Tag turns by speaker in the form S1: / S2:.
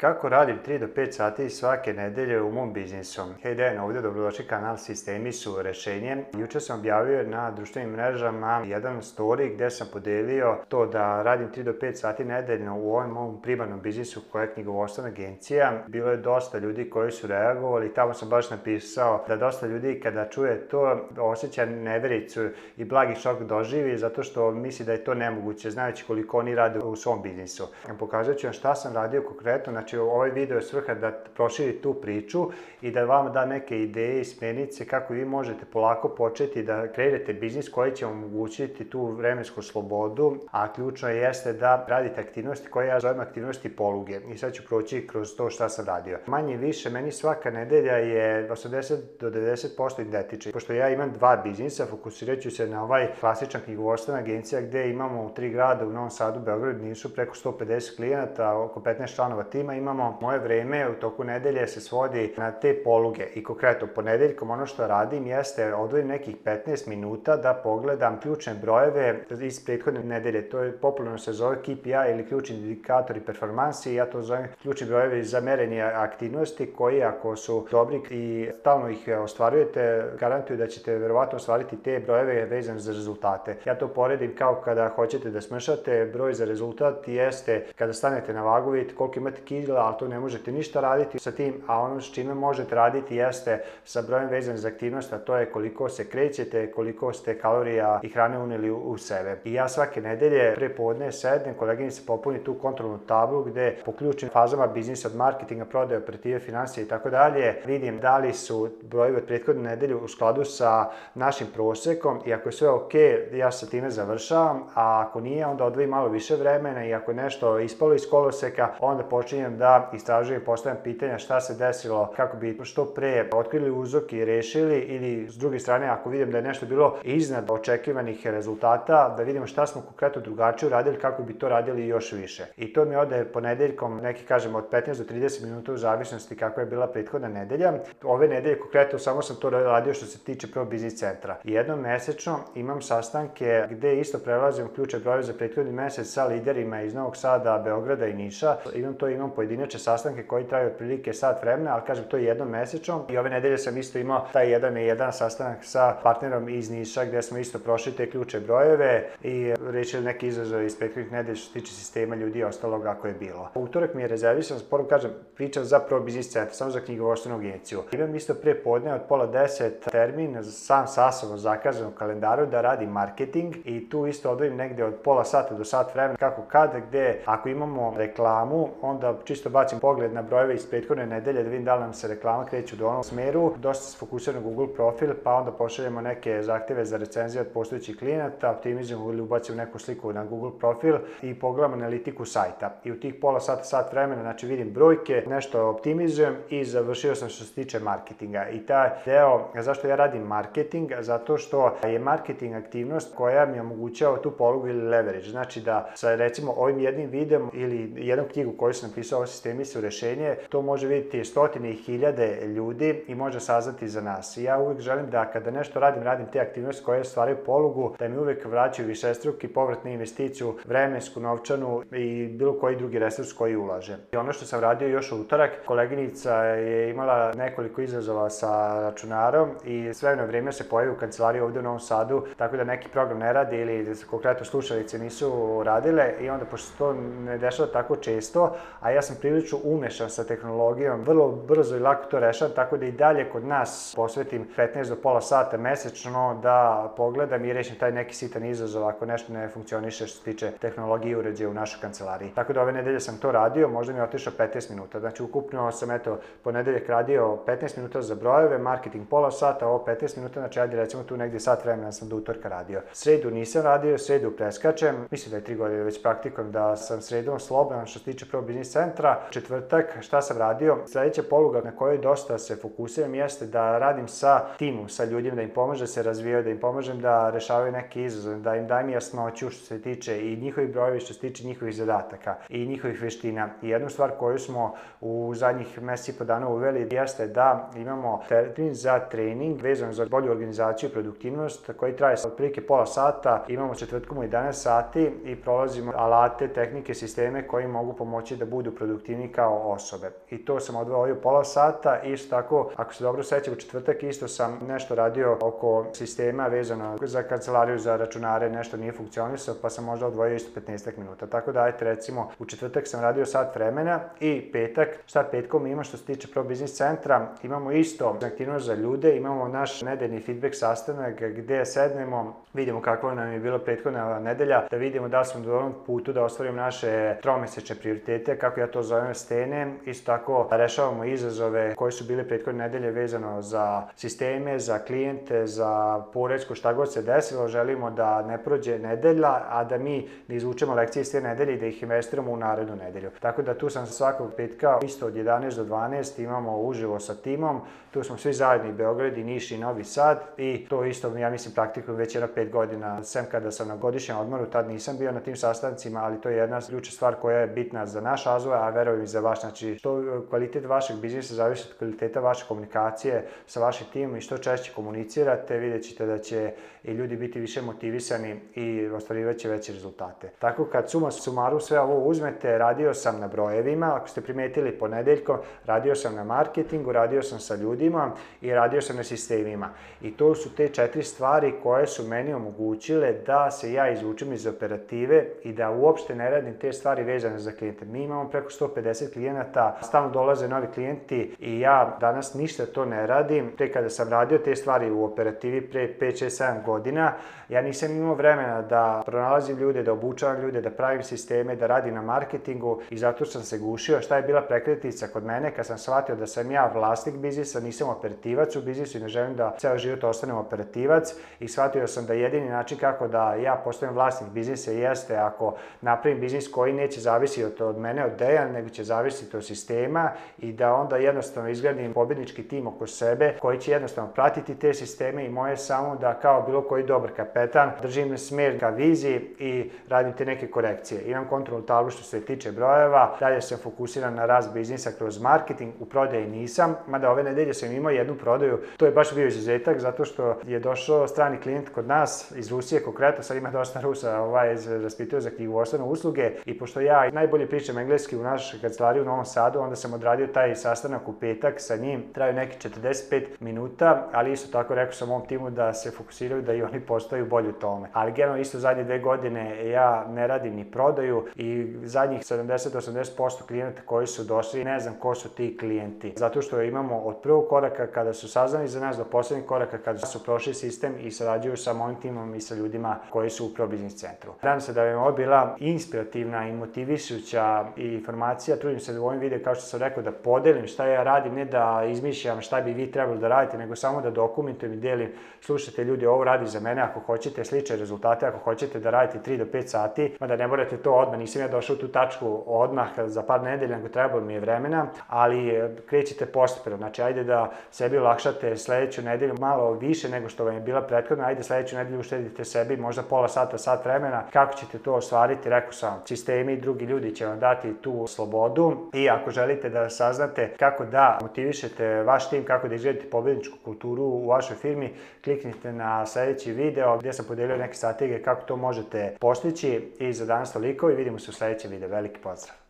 S1: Kako radim 3 do 5 sati svake nedelje u mom biznisu? Hej Dejan, ovdje dobrodošli kanal Sistemi su rešenje. Juče sam objavio na društvenim mrežama jedan story gde sam podelio to da radim 3 do 5 sati nedeljno u ovom mom primarnom biznisu koja je knjigovodstvena agencija. Bilo je dosta ljudi koji su reagovali, tamo sam baš napisao da dosta ljudi kada čuje to osjeća nevericu i blagi šok doživi zato što misli da je to nemoguće znajući koliko oni rade u svom biznisu. Pokazat ću vam šta sam radio konkretno, znači, Znači, ovaj video je svrha da proširi tu priču i da vam da neke ideje i smjernice kako vi možete polako početi da kreirate biznis koji će omogućiti tu vremensku slobodu, a ključno jeste da radite aktivnosti koje ja zovem aktivnosti poluge. I sad ću proći kroz to šta sam radio. Manje više, meni svaka nedelja je 80 do 90% identičan. Pošto ja imam dva biznisa, fokusirat ću se na ovaj klasičan knjigovodstvena agencija gde imamo u tri grada, u Novom Sadu, Beogradu, nisu preko 150 klijenata, oko 15 članova tima imamo moje vreme u toku nedelje se svodi na te poluge i konkretno ponedeljkom ono što radim jeste odvojim nekih 15 minuta da pogledam ključne brojeve iz prethodne nedelje. To je popularno se zove KPI ili ključni indikatori performansi, ja to zovem ključni brojevi za merenje aktivnosti koji ako su dobri i stalno ih ostvarujete, garantuju da ćete verovatno ostvariti te brojeve vezane za rezultate. Ja to poredim kao kada hoćete da smršate, broj za rezultat jeste kada stanete na vagu, vidite koliko imate kilo igla, ali tu ne možete ništa raditi sa tim, a ono s čime možete raditi jeste sa brojem vezan za aktivnost, a to je koliko se krećete, koliko ste kalorija i hrane unili u sebe. I ja svake nedelje prepodne podne sednem, koleginice popuni tu kontrolnu tablu gde po ključnim fazama biznisa od marketinga, prodaje, operative, financije i tako dalje, vidim da li su brojevi od prethodne nedelje u skladu sa našim prosekom i ako je sve ok, ja sa time završavam, a ako nije, onda odvojim malo više vremena i ako nešto ispalo iz koloseka, onda počinjem da istražujem i postavljam pitanja šta se desilo kako bi što pre otkrili uzrok i rešili ili s druge strane ako vidim da je nešto bilo iznad očekivanih rezultata da vidimo šta smo konkretno drugačije uradili kako bi to radili još više. I to mi ode ponedeljkom neki kažemo od 15 do 30 minuta u zavisnosti kako je bila prethodna nedelja. Ove nedelje konkretno samo sam to radio što se tiče prvo biznis centra. Jednom mesečno imam sastanke gde isto prelazim ključe brojeva za prethodni mesec sa liderima iz Novog Sada, Beograda i Niša. Imam to imam po pojedinačne sastanke koji traju otprilike sat vremena, ali kažem to je jednom mesečno. I ove nedelje sam isto imao taj jedan na jedan sastanak sa partnerom iz Niša gde smo isto prošli te ključe brojeve i rešili neke izazove iz prethodnih nedelja što se tiče sistema ljudi i ostalog ako je bilo. U Utorak mi je rezervisan, sporo kažem, pričam za Pro Business centar, samo za knjigovoštenu agenciju. Imam isto pre podne od pola deset termin sam sa sobom zakazan u kalendaru da radi marketing i tu isto odvojim negde od pola sata do sat vremena kako kad, gde ako imamo reklamu, onda čisto bacim pogled na brojeve iz prethodne nedelje da vidim da li nam se reklama kreće u onom smeru. Dosta se fokusira na Google profil, pa onda pošaljemo neke zahteve za recenzije od postojećih klijenata, optimizujemo ili ubacimo neku sliku na Google profil i pogledamo analitiku sajta. I u tih pola sata, sat vremena, znači vidim brojke, nešto optimizujem i završio sam što se tiče marketinga. I ta deo, zašto ja radim marketing? Zato što je marketing aktivnost koja mi omogućava tu polugu ili leverage. Znači da sa recimo ovim jednim videom ili jednom knjigu koju sam napisao SO sistemi su rešenje, to može vidjeti stotine i hiljade ljudi i može saznati za nas. I ja uvek želim da kada nešto radim, radim te aktivnosti koje stvaraju polugu, da mi uvek vraćaju višestruki povrat na investiciju, vremensku, novčanu i bilo koji drugi resurs koji ulažem. I ono što sam radio još u utorak, koleginica je imala nekoliko izazova sa računarom i sve na vreme se pojavi u kancelariji ovde u Novom Sadu, tako da neki program ne radi ili da se konkretno slušalice nisu radile i onda pošto to ne dešava tako često, a ja sam prilično umešan sa tehnologijom, vrlo brzo i lako to rešavam, tako da i dalje kod nas posvetim 15 do pola sata mesečno da pogledam i rešim taj neki sitan izazov ako nešto ne funkcioniše što se tiče tehnologije i uređaja u našoj kancelariji. Tako da ove nedelje sam to radio, možda mi je otišao 15 minuta. Znači, ukupno sam, eto, ponedeljak radio 15 minuta za brojeve, marketing pola sata, ovo 15 minuta, znači, ajde recimo tu negde sat vremena sam do utorka radio. Sredu nisam radio, sredu preskačem, mislim da je tri godine već praktikom da sam sredom slobodan što se tiče Pro Business Center, kilometra. Četvrtak, šta sam radio? Sledeća poluga na kojoj dosta se fokusiram jeste da radim sa timom, sa ljudima, da im pomažem da se razvijaju, da im pomažem da rešavaju neke izazove, da im dajem jasnoću što se tiče i njihovih brojeva što se tiče njihovih zadataka i njihovih veština. I jednu stvar koju smo u zadnjih meseci i po dana uveli jeste da imamo termin za trening vezan za bolju organizaciju i produktivnost koji traje otprilike pola sata. Imamo četvrtkom u 11 sati i prolazimo alate, tehnike, sisteme koji mogu pomoći da budu produktivni produktivniji kao osobe. I to sam odvojio pola sata, isto tako, ako se dobro sećam, u četvrtak isto sam nešto radio oko sistema vezano za kancelariju za računare, nešto nije funkcionisao, pa sam možda odvojio isto 15 minuta. Tako da, ajte, recimo, u četvrtak sam radio sat vremena i petak, šta petkom ima što se tiče Pro Business centra, imamo isto aktivnost za ljude, imamo naš nedeljni feedback sastanak gde sednemo, vidimo kako nam je bilo prethodna nedelja, da vidimo da smo na dobrom putu da ostvarimo naše tromesečne prioritete, kako ja to to zovem stene. Isto tako rešavamo izazove koji su bile prethodne nedelje vezano za sisteme, za klijente, za poredsku, šta god se desilo. Želimo da ne prođe nedelja, a da mi ne izvučemo lekcije iz te nedelje i da ih investiramo u narednu nedelju. Tako da tu sam svakog petka isto od 11 do 12 imamo uživo sa timom. Tu smo svi zajedni Beograd i Niš i Novi Sad i to isto ja mislim praktikujem već jedno pet godina. Sem kada sam na godišnjem odmoru, tad nisam bio na tim sastancima, ali to je jedna ključna stvar koja je bitna za naš razvoj, verujem i za vas, znači što e, kvalitet vašeg biznisa zavisi od kvaliteta vaše komunikacije sa vašim timom i što češće komunicirate, vidjet ćete da će i ljudi biti više motivisani i ostvarivaće veće rezultate. Tako kad suma sumaru sve ovo uzmete, radio sam na brojevima, ako ste primetili ponedeljkom, radio sam na marketingu, radio sam sa ljudima i radio sam na sistemima. I to su te četiri stvari koje su meni omogućile da se ja izvučem iz operative i da uopšte ne radim te stvari vezane za klijente. Mi imamo preko 150 klijenata, stalno dolaze novi klijenti i ja danas ništa to ne radim. Te kada sam radio te stvari u operativi pre 5, 6, 7 godina, ja nisam imao vremena da pronalazim ljude, da obučavam ljude, da pravim sisteme, da radim na marketingu i zato sam se gušio. Šta je bila prekretnica kod mene kad sam shvatio da sam ja vlasnik biznisa, nisam operativac u biznisu i ne želim da ceo život ostanem operativac i shvatio sam da jedini način kako da ja postanem vlasnik biznisa jeste ako napravim biznis koji neće zavisiti od, od mene, od Deja, brojan, nego će zavisiti od sistema i da onda jednostavno izgradim pobjednički tim oko sebe koji će jednostavno pratiti te sisteme i moje samo da kao bilo koji dobar kapetan držim smer ka viziji i radim te neke korekcije. Imam kontrol tablu što se tiče brojeva, dalje sam fokusiran na rast biznisa kroz marketing, u prodaji nisam, mada ove nedelje sam imao jednu prodaju, to je baš bio izuzetak zato što je došao strani klijent kod nas iz Rusije konkretno, sad ima dosta Rusa, ovaj, raspituje za knjigovostavne usluge i pošto ja najbolje pričam engleski u našu kancelariju u Novom Sadu, onda sam odradio taj sastanak u petak sa njim, traju neki 45 minuta, ali isto tako rekao sam mom timu da se fokusiraju da i oni postaju bolji u tome. Ali generalno isto zadnje dve godine ja ne radim ni prodaju i zadnjih 70-80% klijenata koji su došli, ne znam ko su ti klijenti. Zato što imamo od prvog koraka kada su saznali za nas do poslednjeg koraka kada su prošli sistem i sarađuju sa mojim timom i sa ljudima koji su u ProBiznis centru. Nadam se da vam je ovo bila inspirativna i motivišuća i informacija informacija, trudim se da u ovim videu, kao što sam rekao, da podelim šta ja radim, ne da izmišljam šta bi vi trebali da radite, nego samo da dokumentujem i delim, slušajte ljudi, ovo radi za mene, ako hoćete slične rezultate, ako hoćete da radite 3 do 5 sati, mada ne morate to odmah, nisam ja došao u tu tačku odmah za par nedelja, nego trebalo mi je vremena, ali e, krećete postupno, znači ajde da sebi olakšate sledeću nedelju malo više nego što vam je bila prethodna, ajde sledeću nedelju uštedite sebi možda pola sata, sat vremena, kako ćete to ostvariti, rekao sam, sistemi i drugi ljudi će vam dati tu slobodu i ako želite da saznate kako da motivišete vaš tim, kako da izgledate pobedničku kulturu u vašoj firmi, kliknite na sledeći video gde sam podelio neke strategije kako to možete postići i za danas toliko i vidimo se u sledećem videu. Veliki pozdrav!